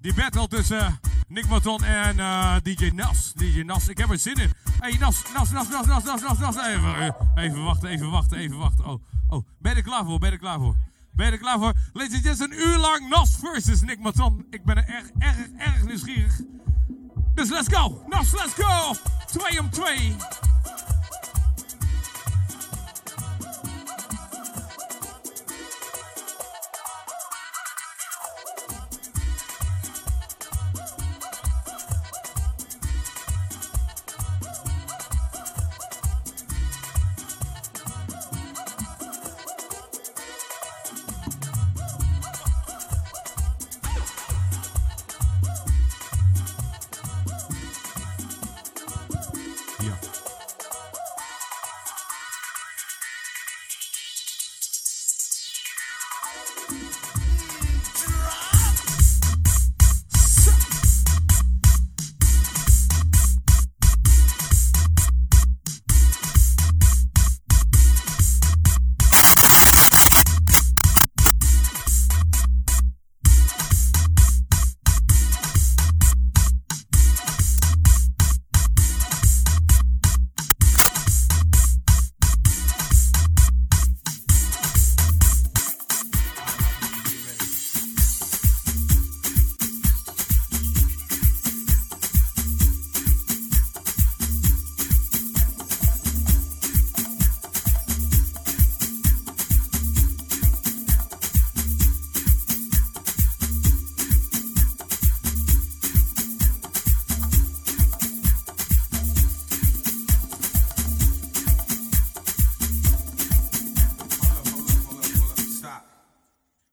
Die battle tussen Nick Maton en uh, DJ Nas. DJ Nas, ik heb er zin in. Hey Nas, Nas, Nas, Nas, Nas, Nas, Nas, Nas. Even, even wachten, even wachten, even wachten. Oh, oh, ben je er klaar voor? Ben je er klaar voor? Ben je er klaar voor? Ladies and een uur lang Nas versus Nick Maton. Ik ben er erg, erg, erg nieuwsgierig. Dus let's go. Nas, let's go. 2 om 2.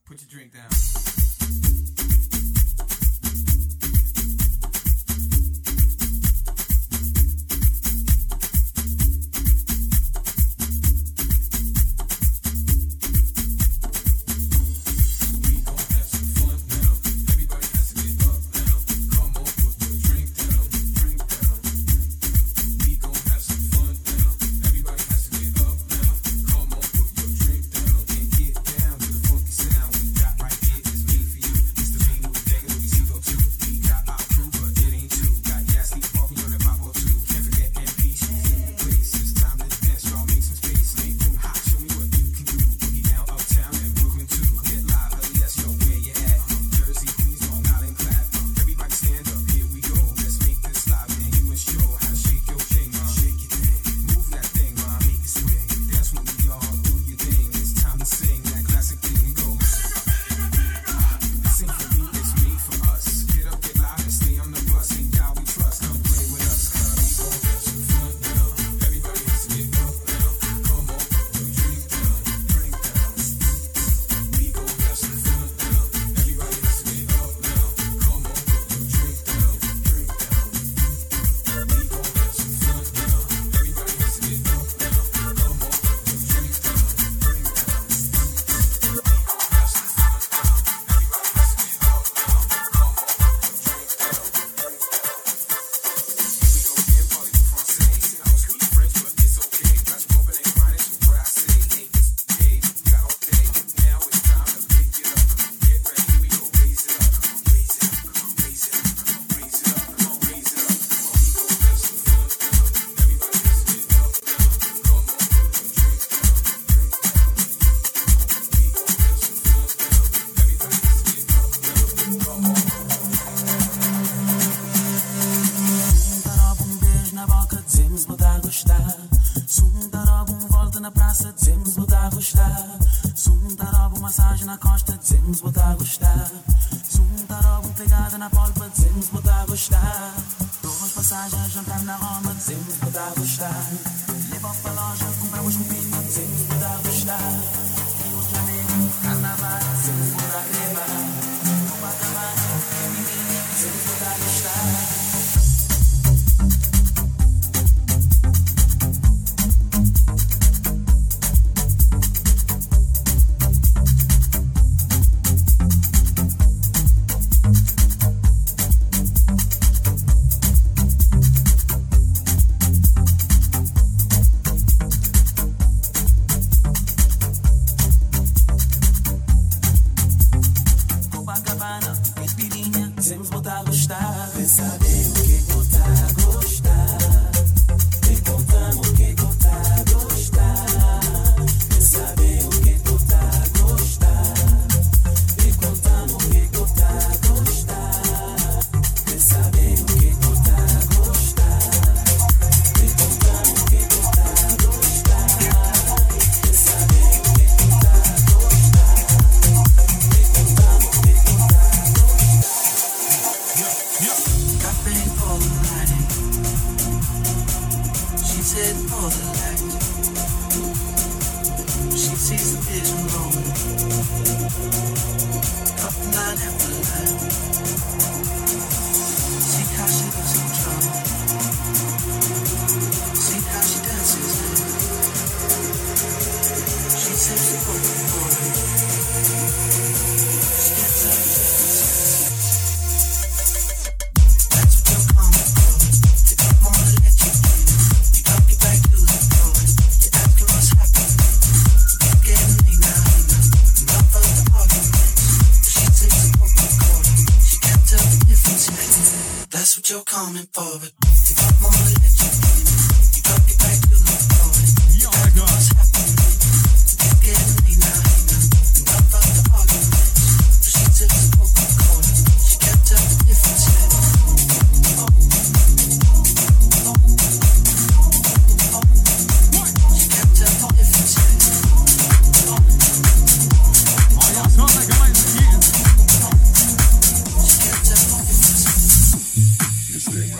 Put your drink down.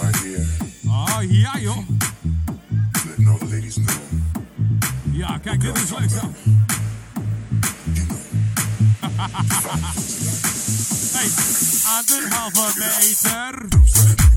Right here. Oh ja, joh. Letting all the ladies know. Ja, kijk, dit is leuk zo. hey, anderhalve meter.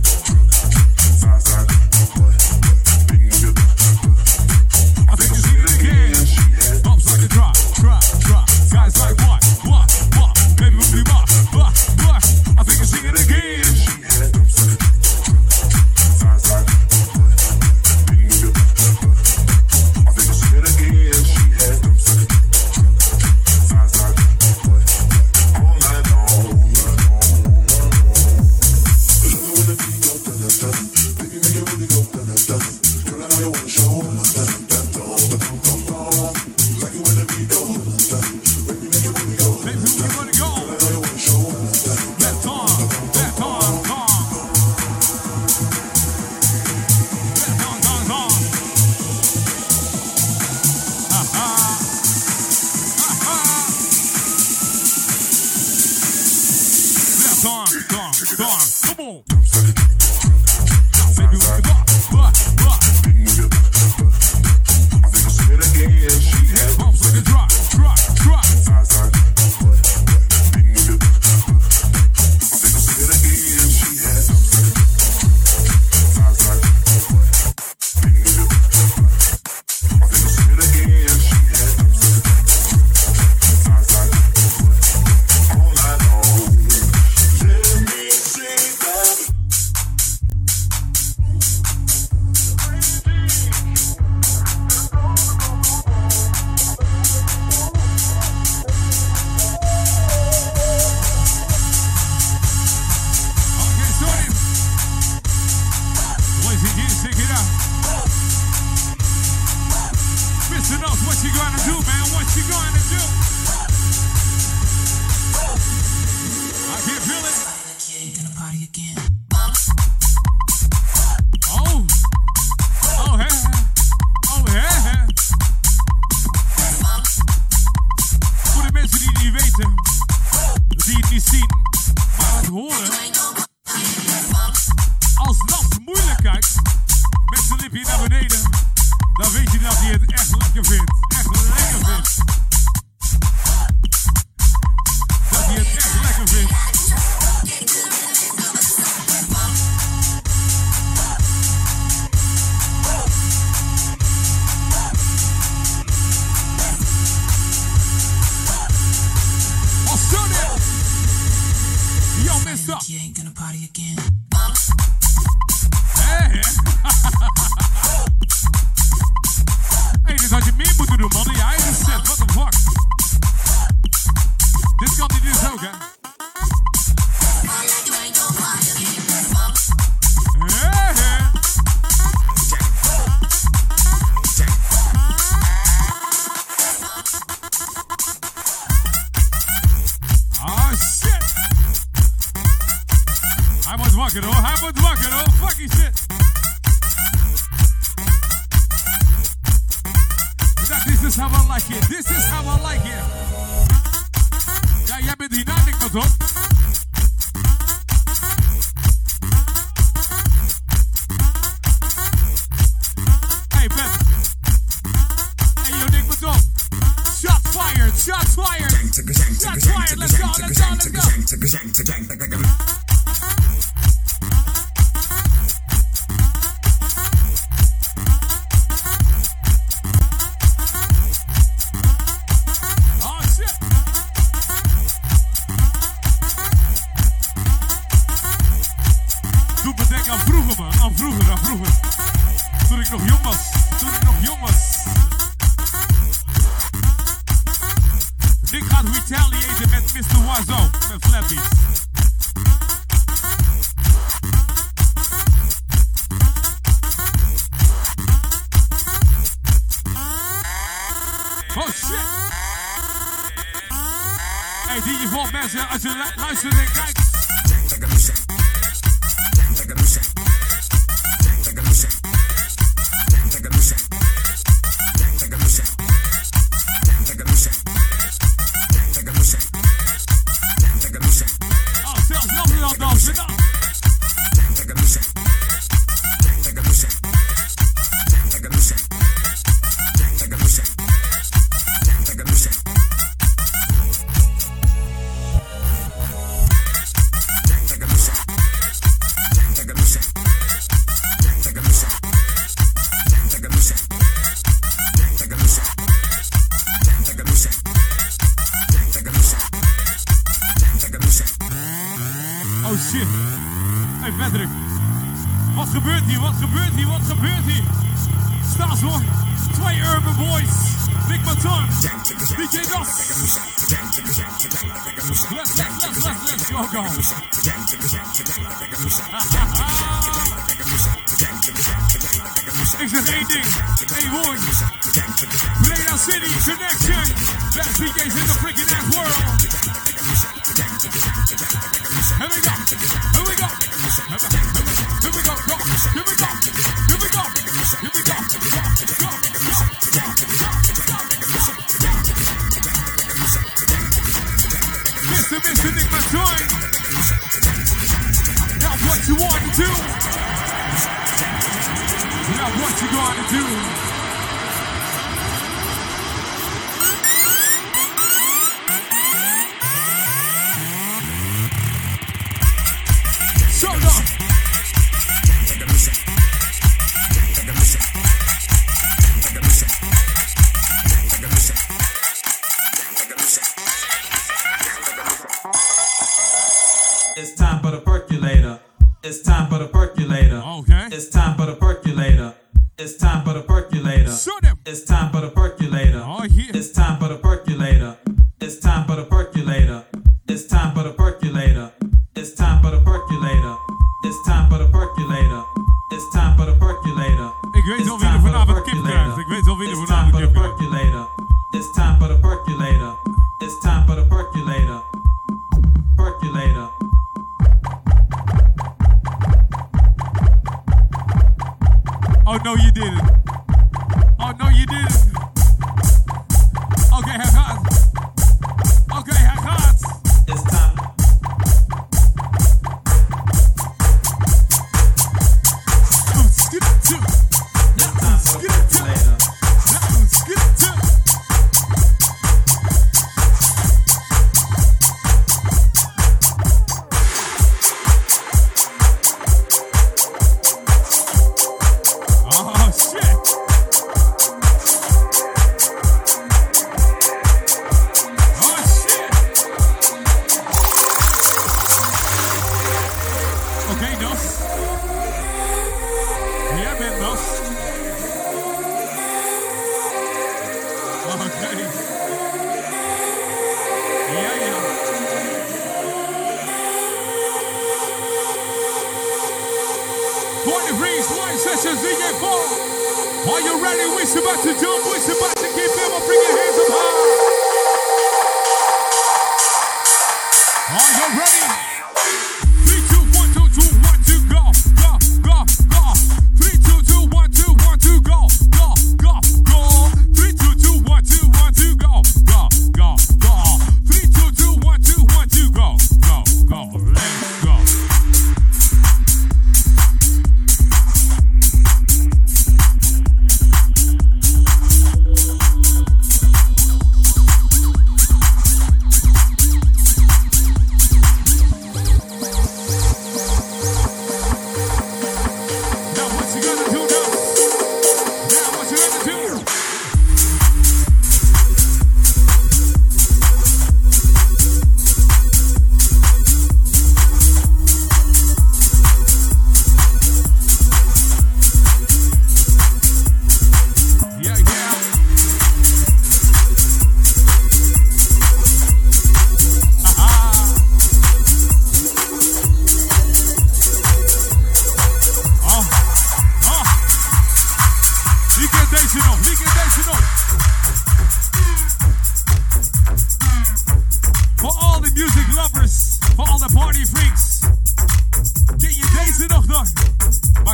cool.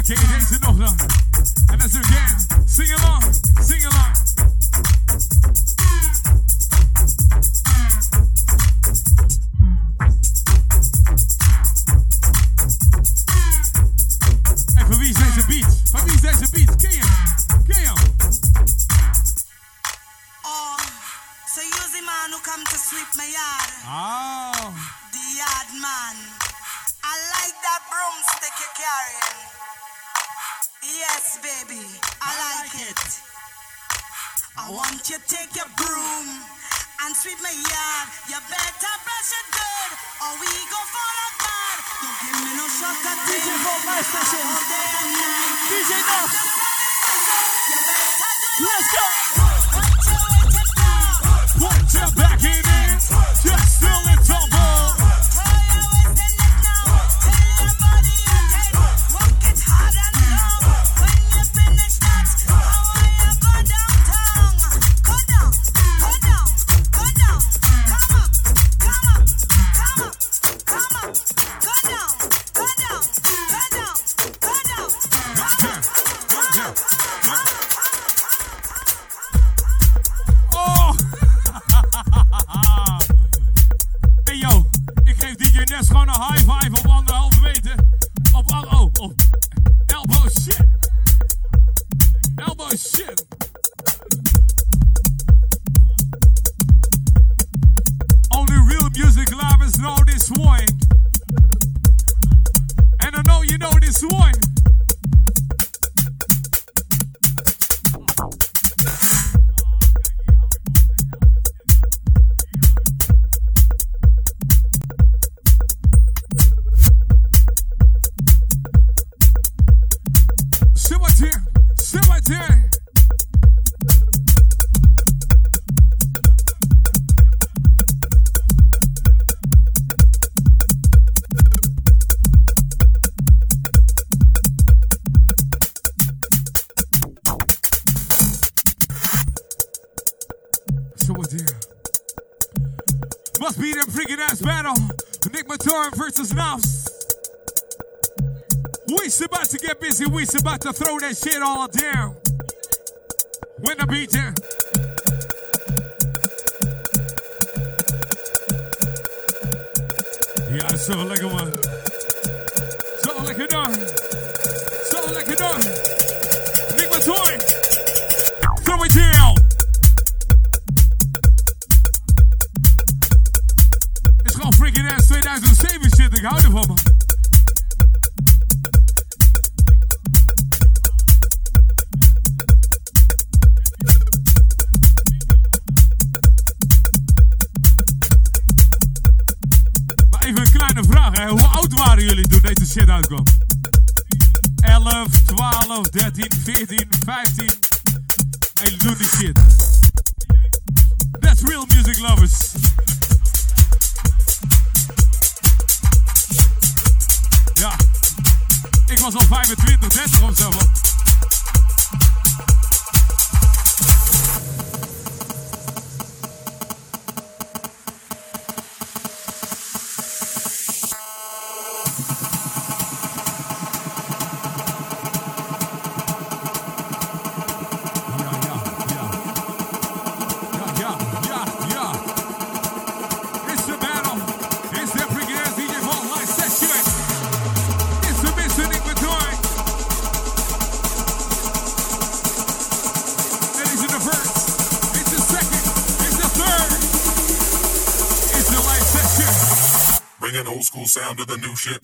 Back in. And that's again. Sing along, sing along. Nick Matoran versus Knobs. We's about to get busy. We's about to throw that shit all down. Win the beat down. Yeah, it's saw like a one. Saw like a dog. Saw like a dog. Nick Matoran. mama. Maar even een kleine vraag, hè. hoe oud waren jullie toen deze shit uitkwam? 11, 12, 13, 14, 15. En doen die shit. That's real music lovers. was al 25, 30 of zo. sound of the new shit.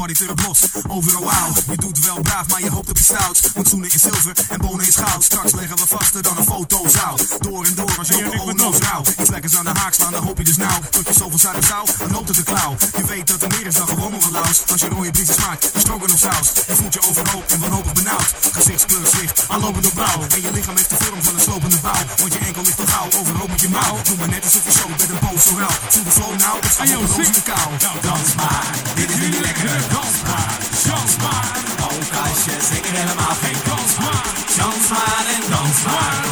Body erop los, overal wow. Je doet wel braaf, maar je hoopt op je stout. Want zoenen is zilver en bonen is goud. Straks leggen we vaster dan een fotozaal. Door en door als je op een noos rauw. Iets lekkers aan de haak slaan, dan hoop je dus nauw. Tot je zoveel zuiden zou, dan loopt het de klauw. Je weet dat er meer is dan gewoon laus. Als je rode briesjes maakt, dan stroken op saus. Je voelt je overhoop en wanhopig benauwd. Gezichtskleur zwicht, aanlopend op blauw. En je lichaam heeft de vorm van een slopende bouw. Want je enkel ligt te gauw, overhoop met je mouw. Doe maar net alsof je zo met een boos zo rauw. Voel de flow nou, of je de kou. Nou, dans maar, dit is niet lekker kansman, maar, Ook als je zeker helemaal geen maar, dans maar en dansman.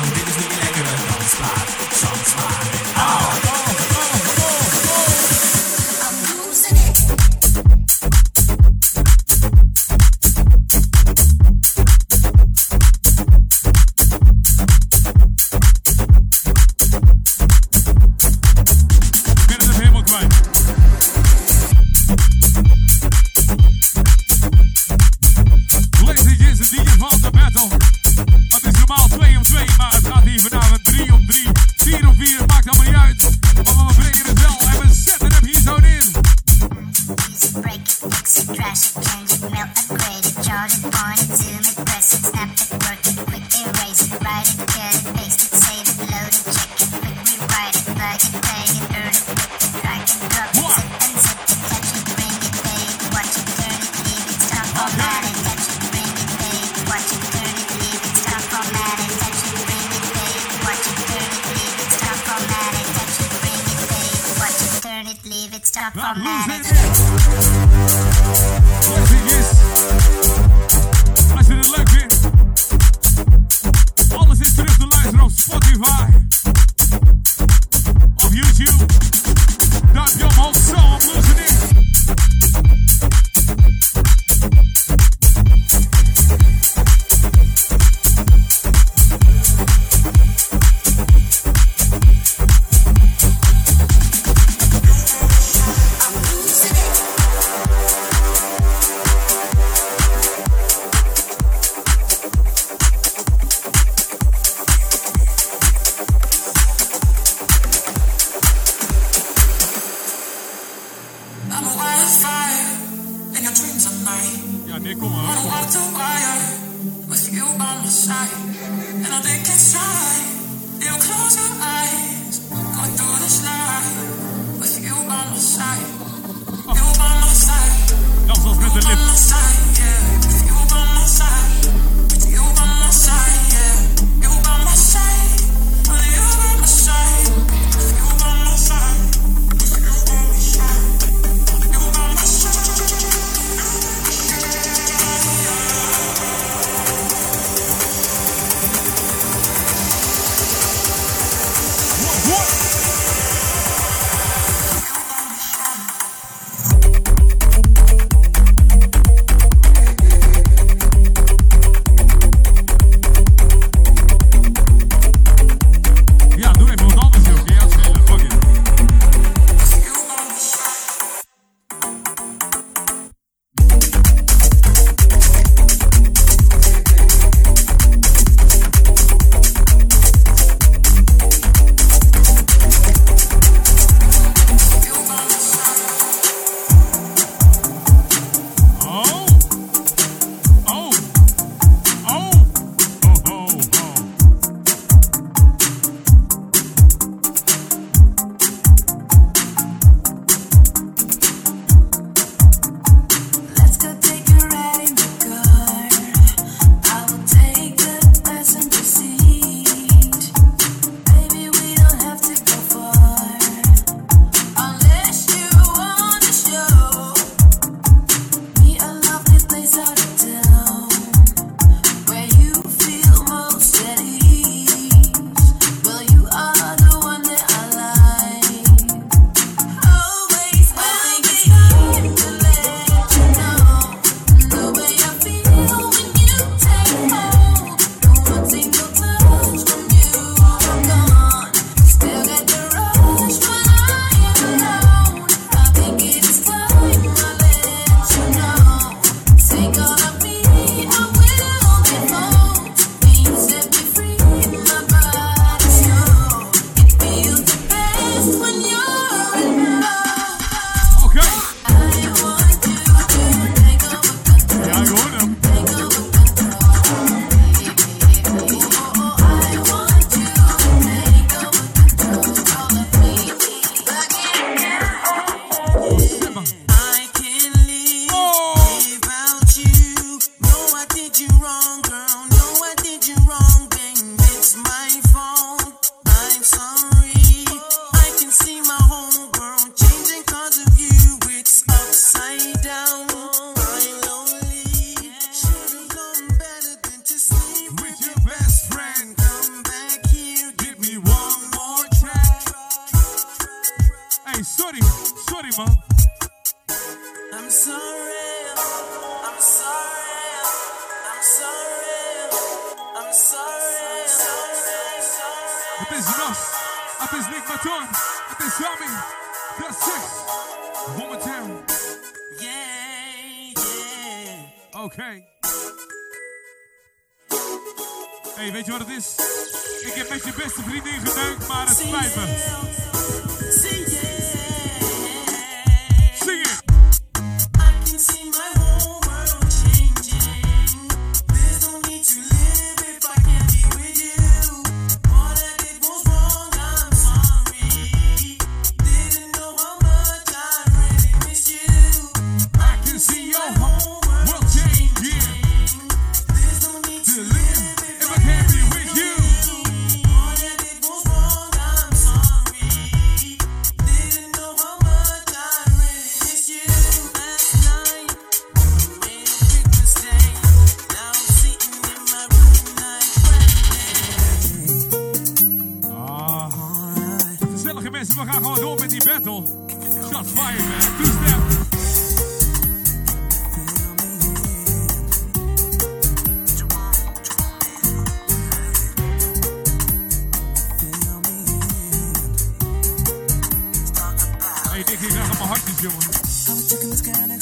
Hey, dit ging echt op mijn hartjes, jongen.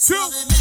two.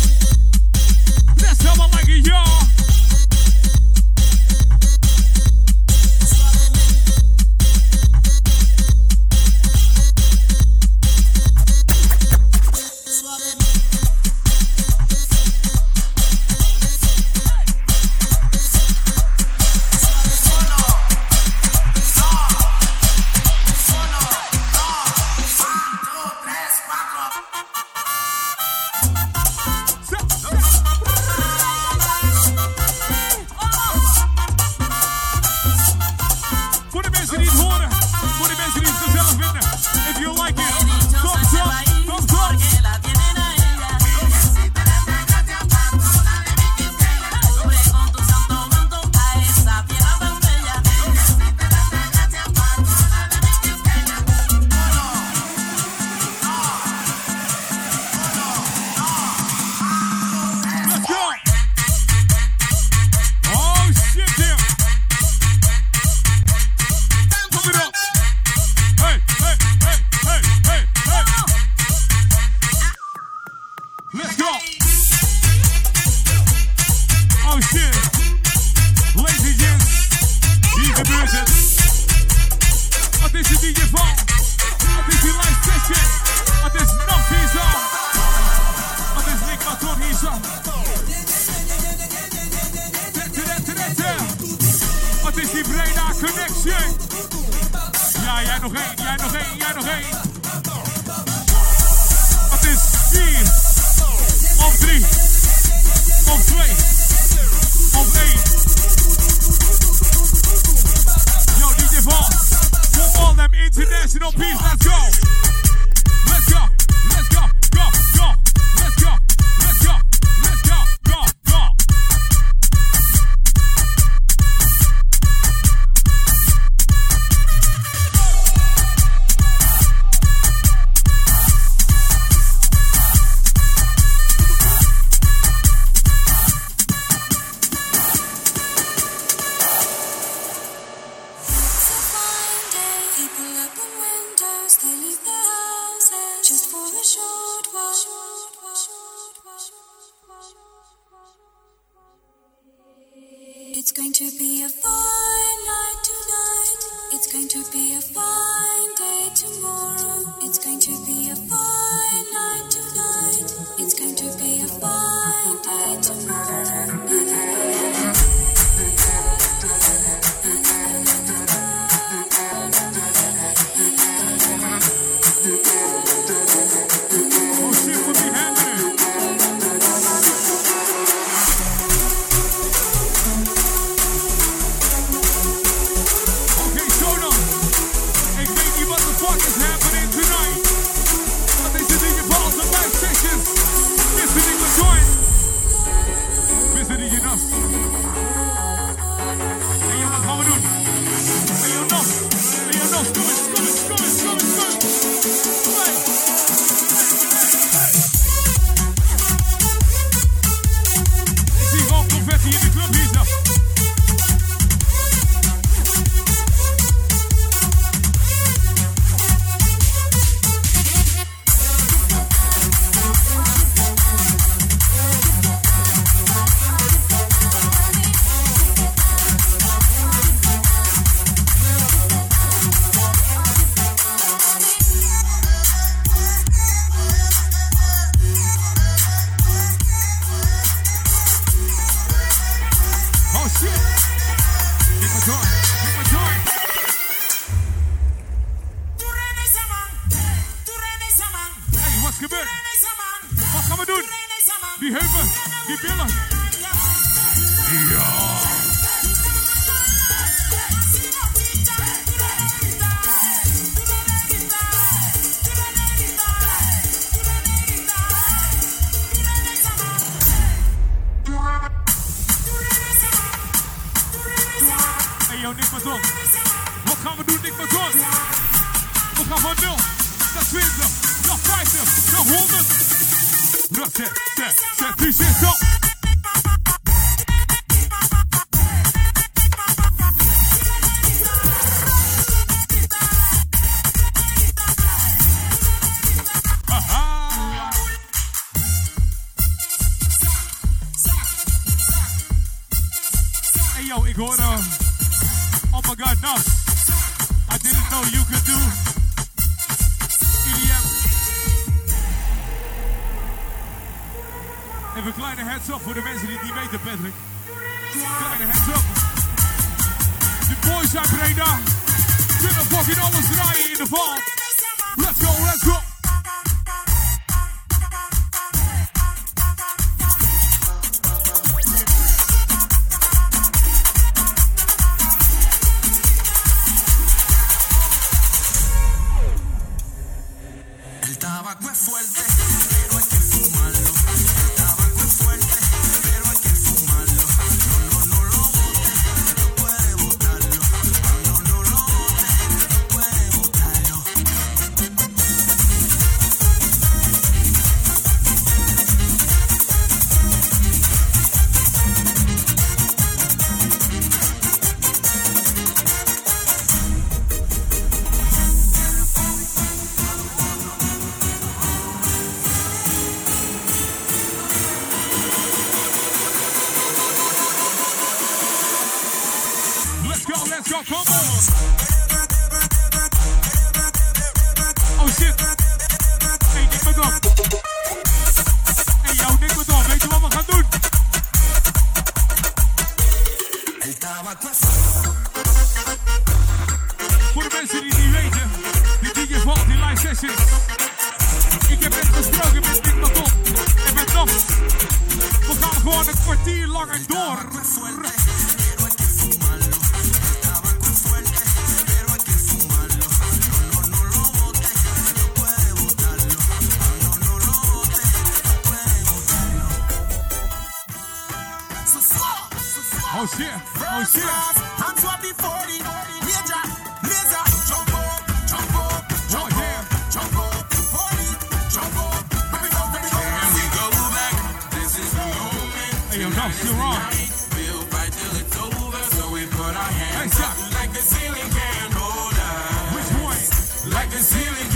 they leave the houses just for a short while. It's going to be a fine night tonight. It's going to be a fine day tomorrow. Hey, you're wrong. We'll fight till it's over, so we put our hands up like ceiling can. Which one? Like ceiling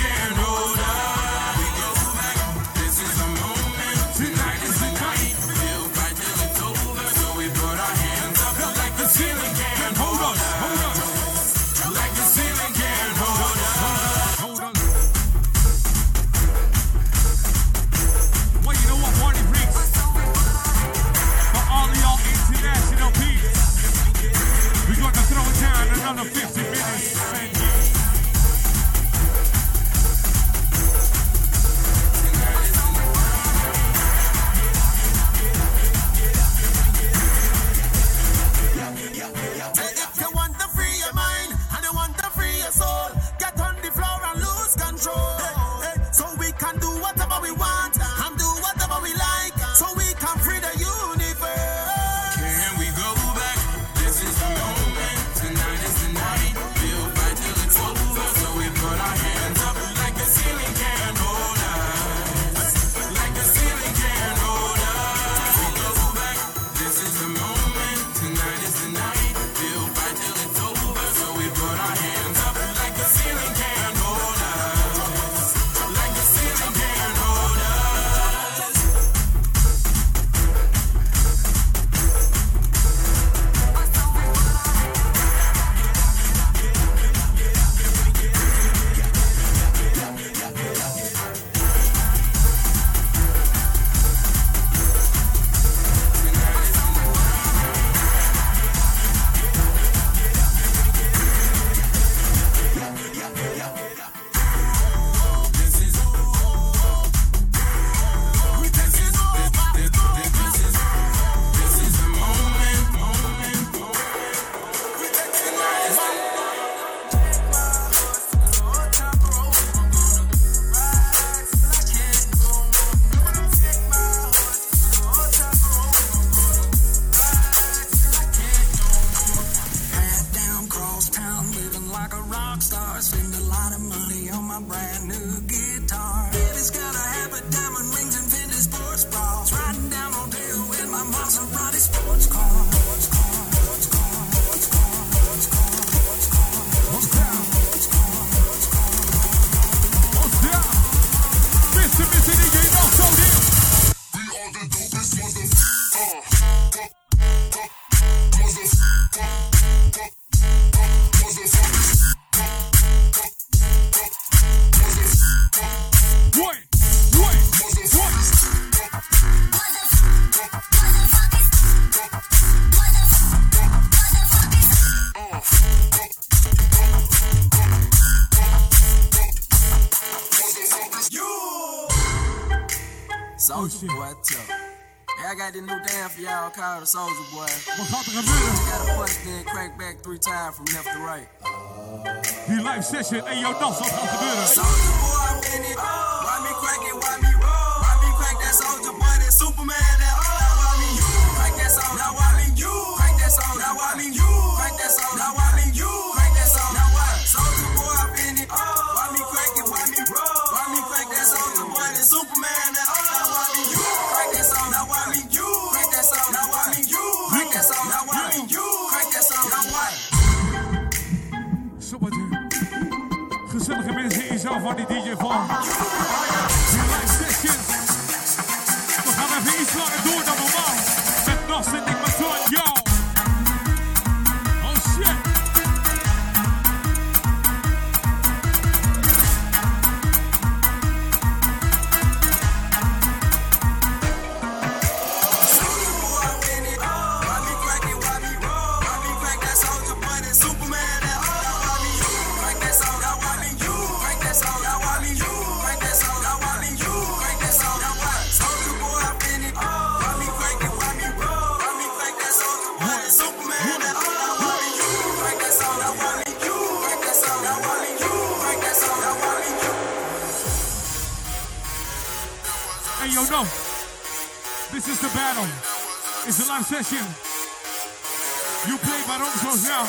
Private Soulja Boy. Wat gaat er gebeuren? Got a punch, then crank back three times from left to right. Die live session en jouw dans, wat gaat gebeuren? Soulja Boy, I'm in it. Why me crank it, why me roll? Why me crank? that Soulja Boy, that Superman, that all. Now why me you? Crank that song, now why me you? Crank that song, now why me you? Crank that song, now why me you? Crack that song, now why? Soulja Boy, I'm in it. Why me crank it, why me roll? Why me crank? that Soulja Boy, that Superman, that sommige mensen is zo van die DJ van. Relax. We gaan even iets langer door dan normaal. Met Nas It's a live session. You play by so now.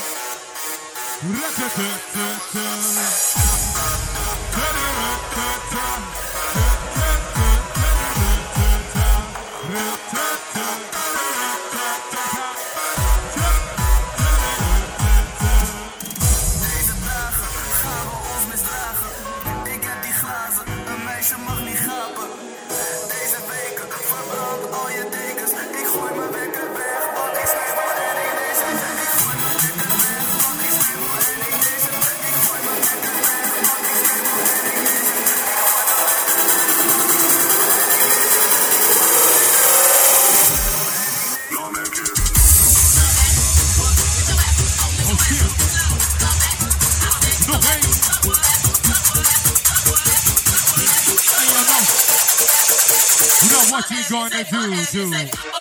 Do do.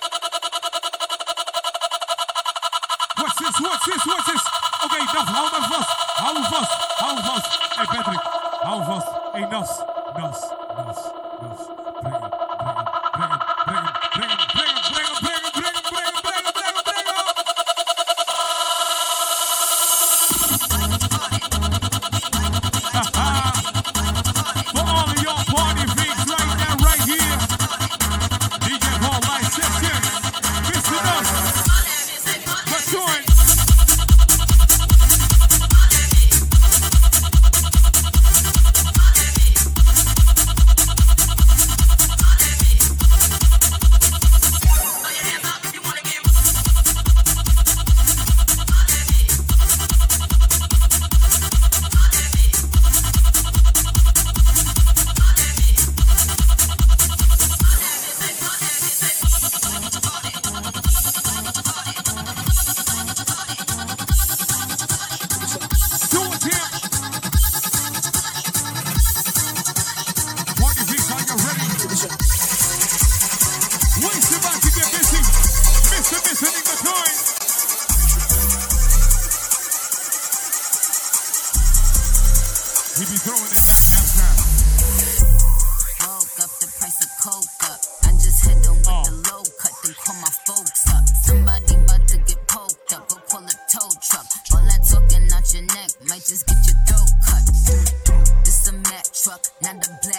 your neck, might just get your throat cut. This a Mack truck, not a black.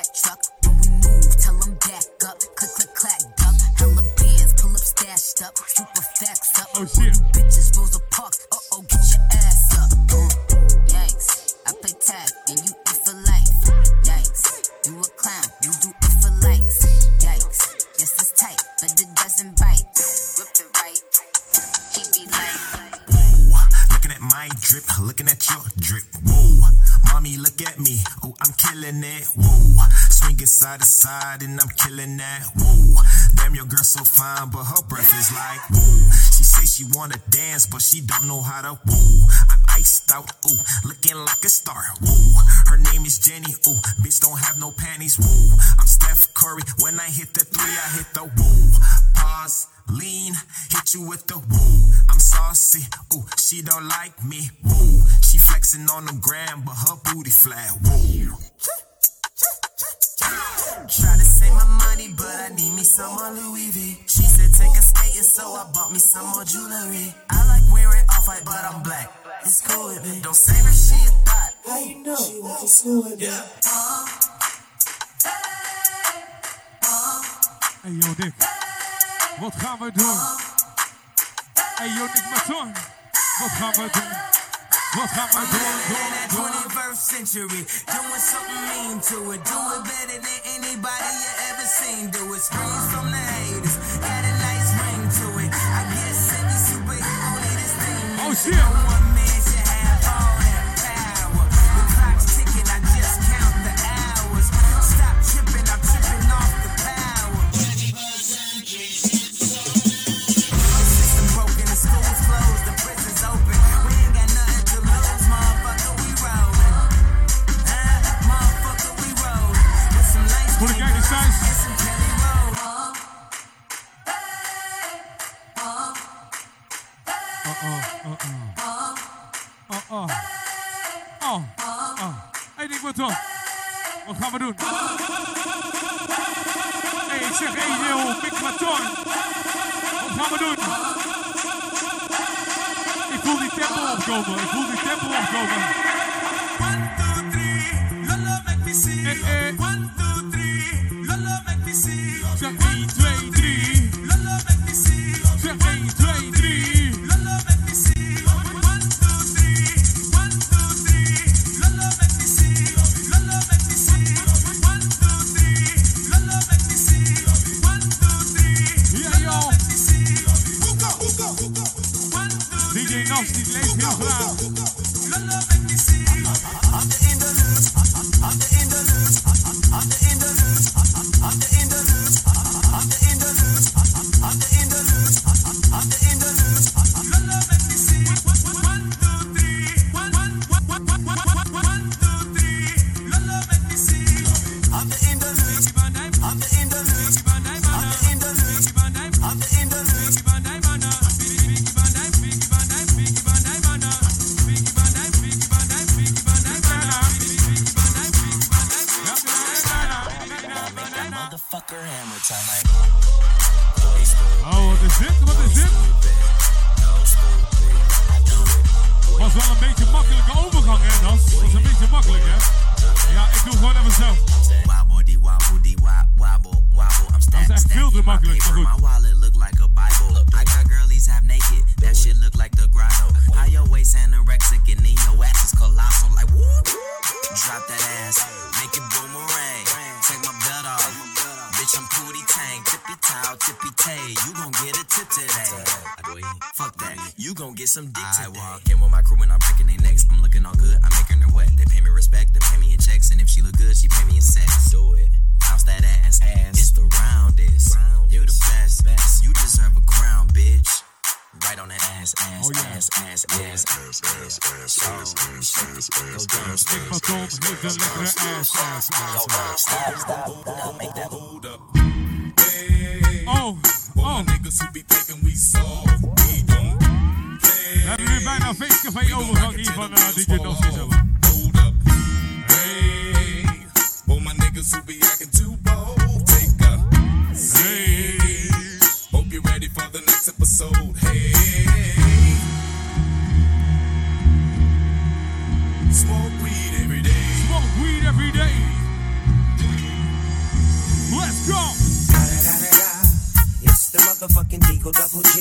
doing yeah. hey, yo, Dick. Gaan we doen? Hey yo, Dick gaan we? I'm 21st century, doing something mean to it. Do it better than anybody you ever seen. Do it. Screams from the haters, got a nice ring to it. I guess every superhero need his thing. Oh shit. weet ik wat dan. Wat gaan we doen? Hey, ik zeg, hey, heel, pik maar. Wat gaan we doen? Ik voel die tempo opkomen. Ik voel die tempo opkomen. double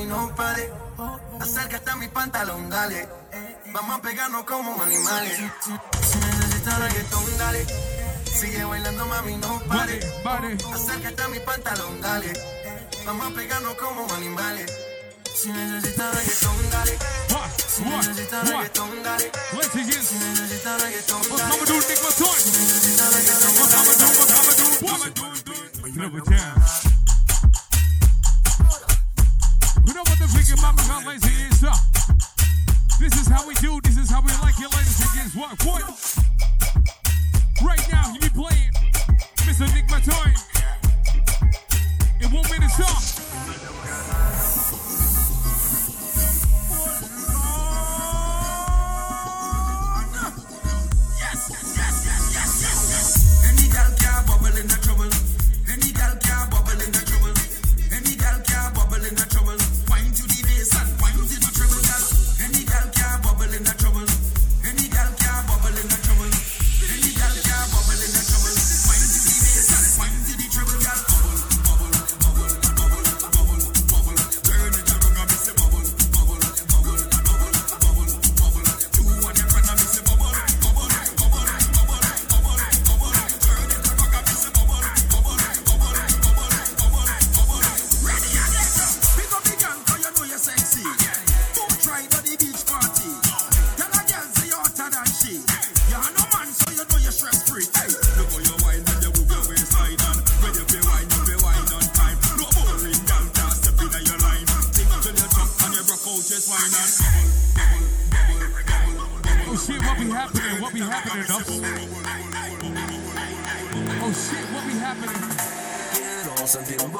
mami, no pare. Acércate a mi pantalón, dale. Vamos a pegarnos como animales. Si necesitas reggaetón, dale. Sigue bailando, mami, no pare. Acércate a mi pantalón, dale. Vamos a pegarnos como animales. Si necesitas reggaetón, dale. Si necesitas reggaetón, dale. Si necesitas reggaetón, dale. Si necesitas reggaetón, dale. Mama got lazy is up. This is how we do, this is how we like it, ladies and gents. What, what? Right now, you be playing Mr. Nick Matoy. In one minute, song. in the trouble. Any girl can bubble in the trouble. Any girl can bubble in the trouble.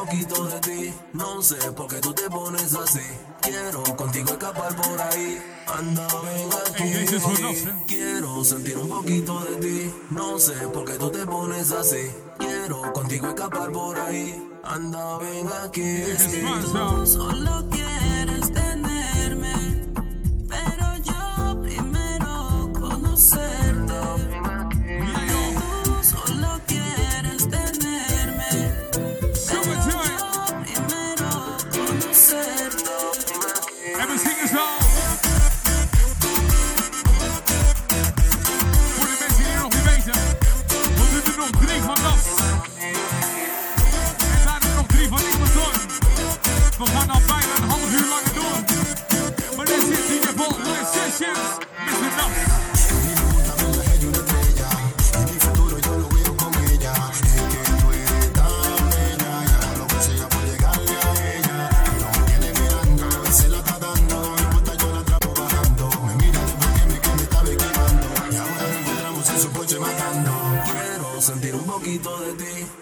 poquito de ti. No sé por qué tú te pones así. Quiero contigo escapar por ahí. Anda, ven aquí. Quiero sentir un poquito de ti. No sé por qué tú te pones así. Quiero contigo escapar por ahí. Anda, ven aquí. Solo quiero.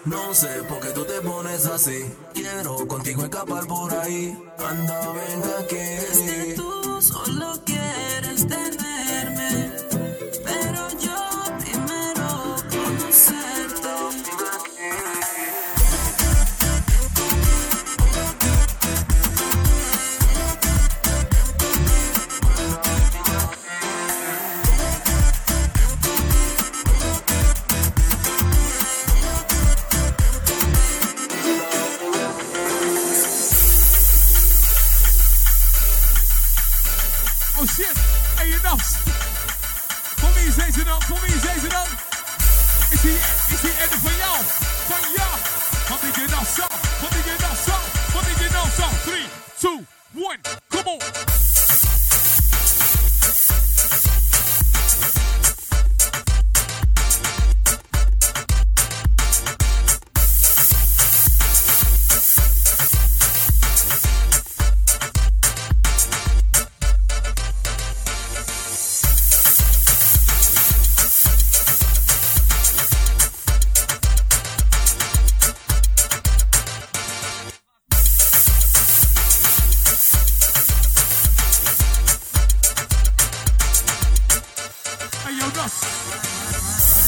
No sé por qué tú te pones así. Quiero contigo escapar por ahí. Anda, venga que. ます。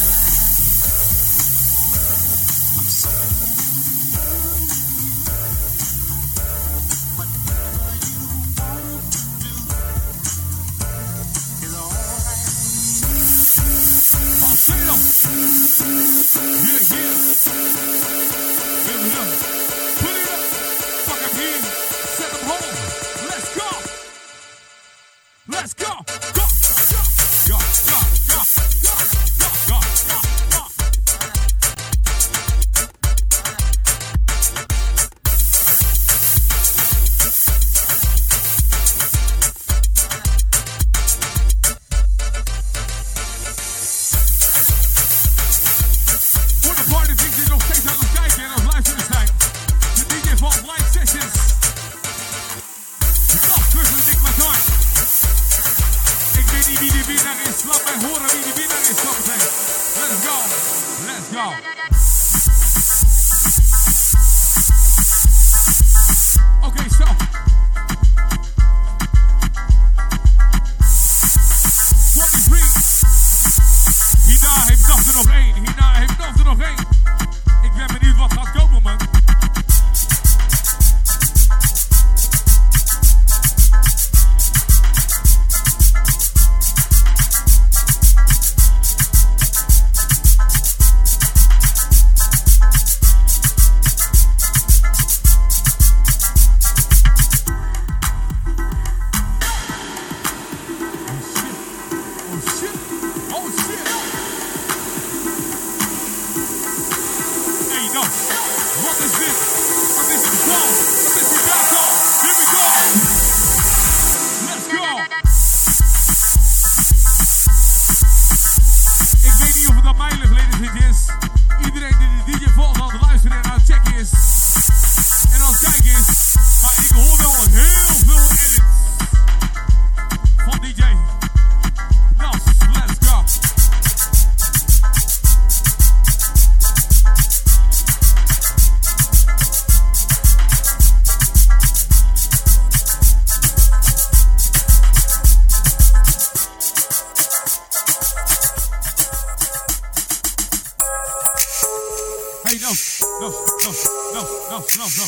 no, no, no.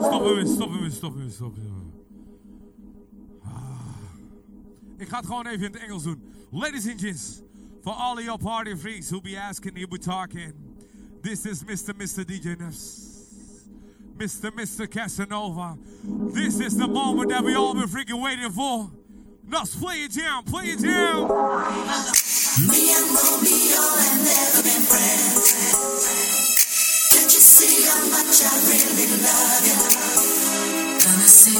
Stop moving, stop moving, stop moving, stop moving. Ah. Ik ga het gewoon even in het Engels doen. Ladies and gents, for all your party freaks who be asking, who be talking, this is Mr. Mr. DJ Nefs. Mr. Mr. Casanova. This is the moment that we all been freaking waiting for. Nuts, play it down, play it down. Me and Romeo have never been friends. Party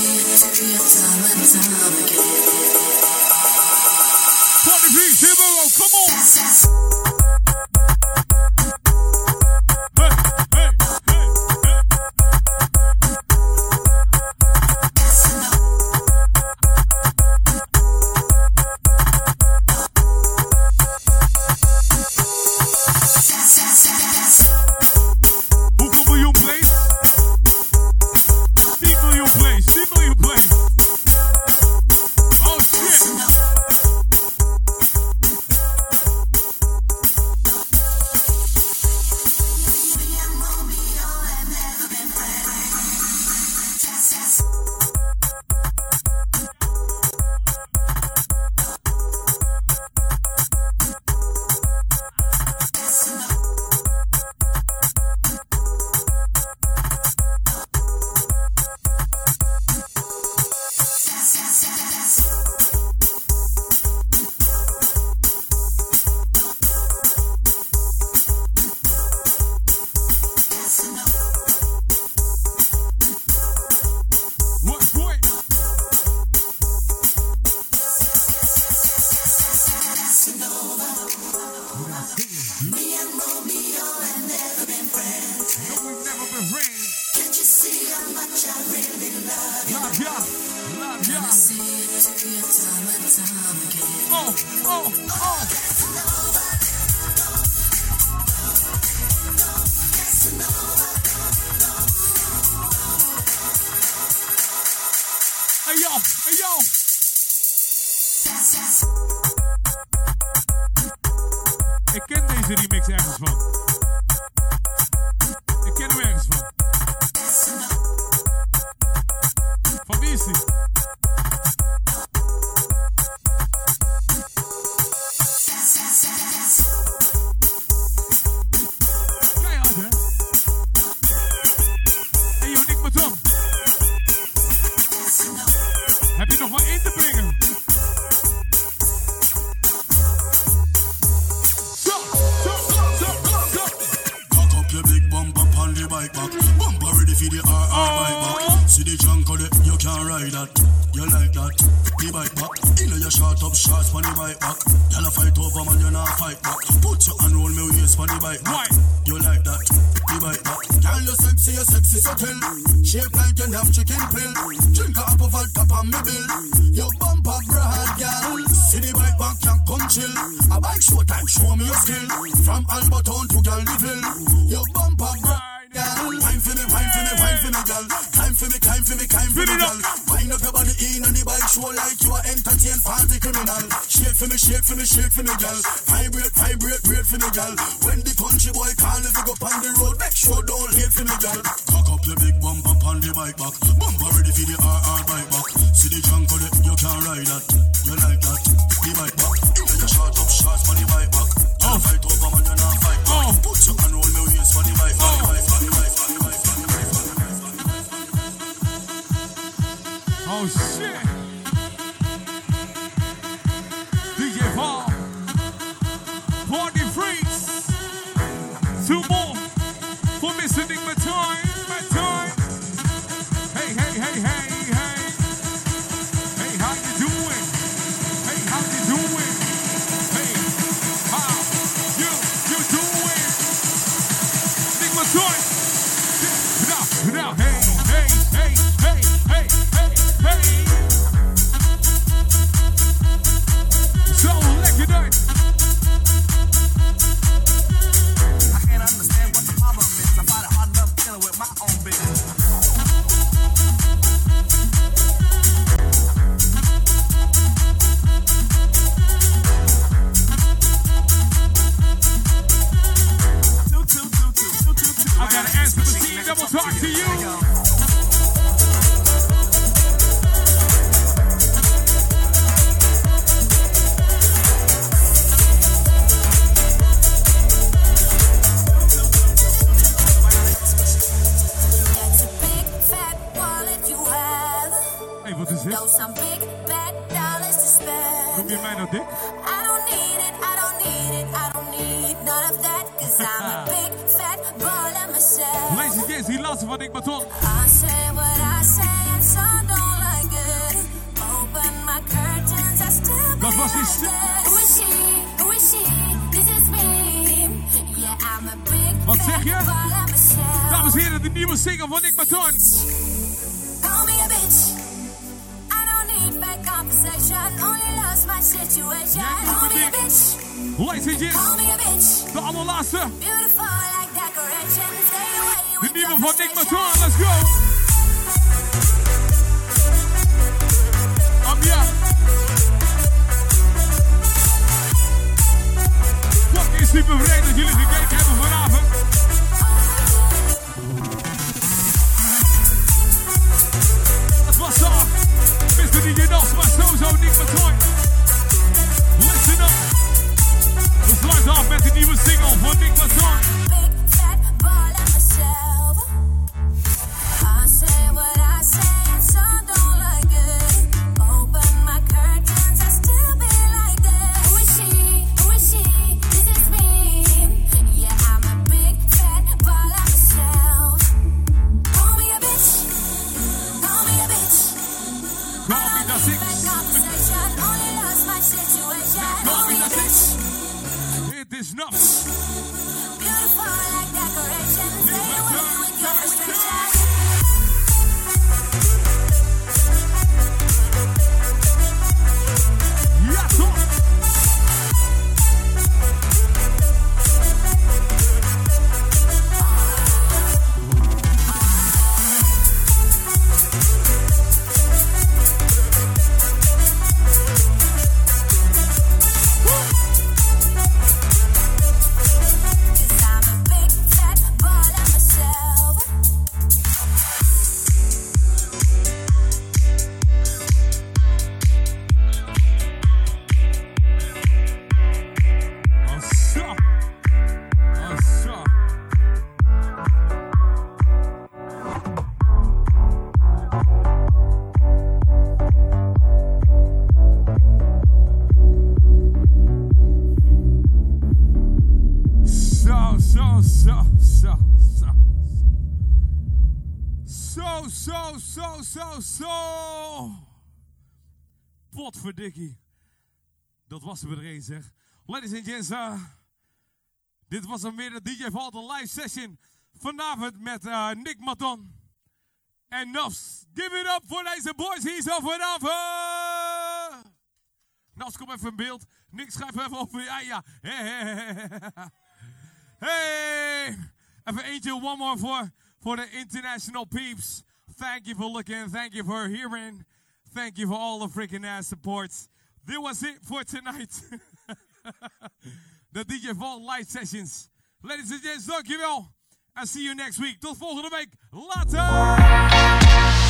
people, come on! hey, yo. Was er zeg. Ladies and gents, uh, dit was dan weer de DJ Vault live session. Vanavond met uh, Nick Maton en Nafs. Give it up voor deze boys hier zo vanavond. Nafs, kom even in beeld. Nick, schrijf even over. Ja, ja. Hey. Even eentje, one more voor, voor de international peeps. Thank you for looking. Thank you for hearing. Thank you for all the freaking ass supports. This was it for tonight. the DJ Vault live sessions. Ladies and gents, dankjewel. And see you next week. Tot volgende week. Later!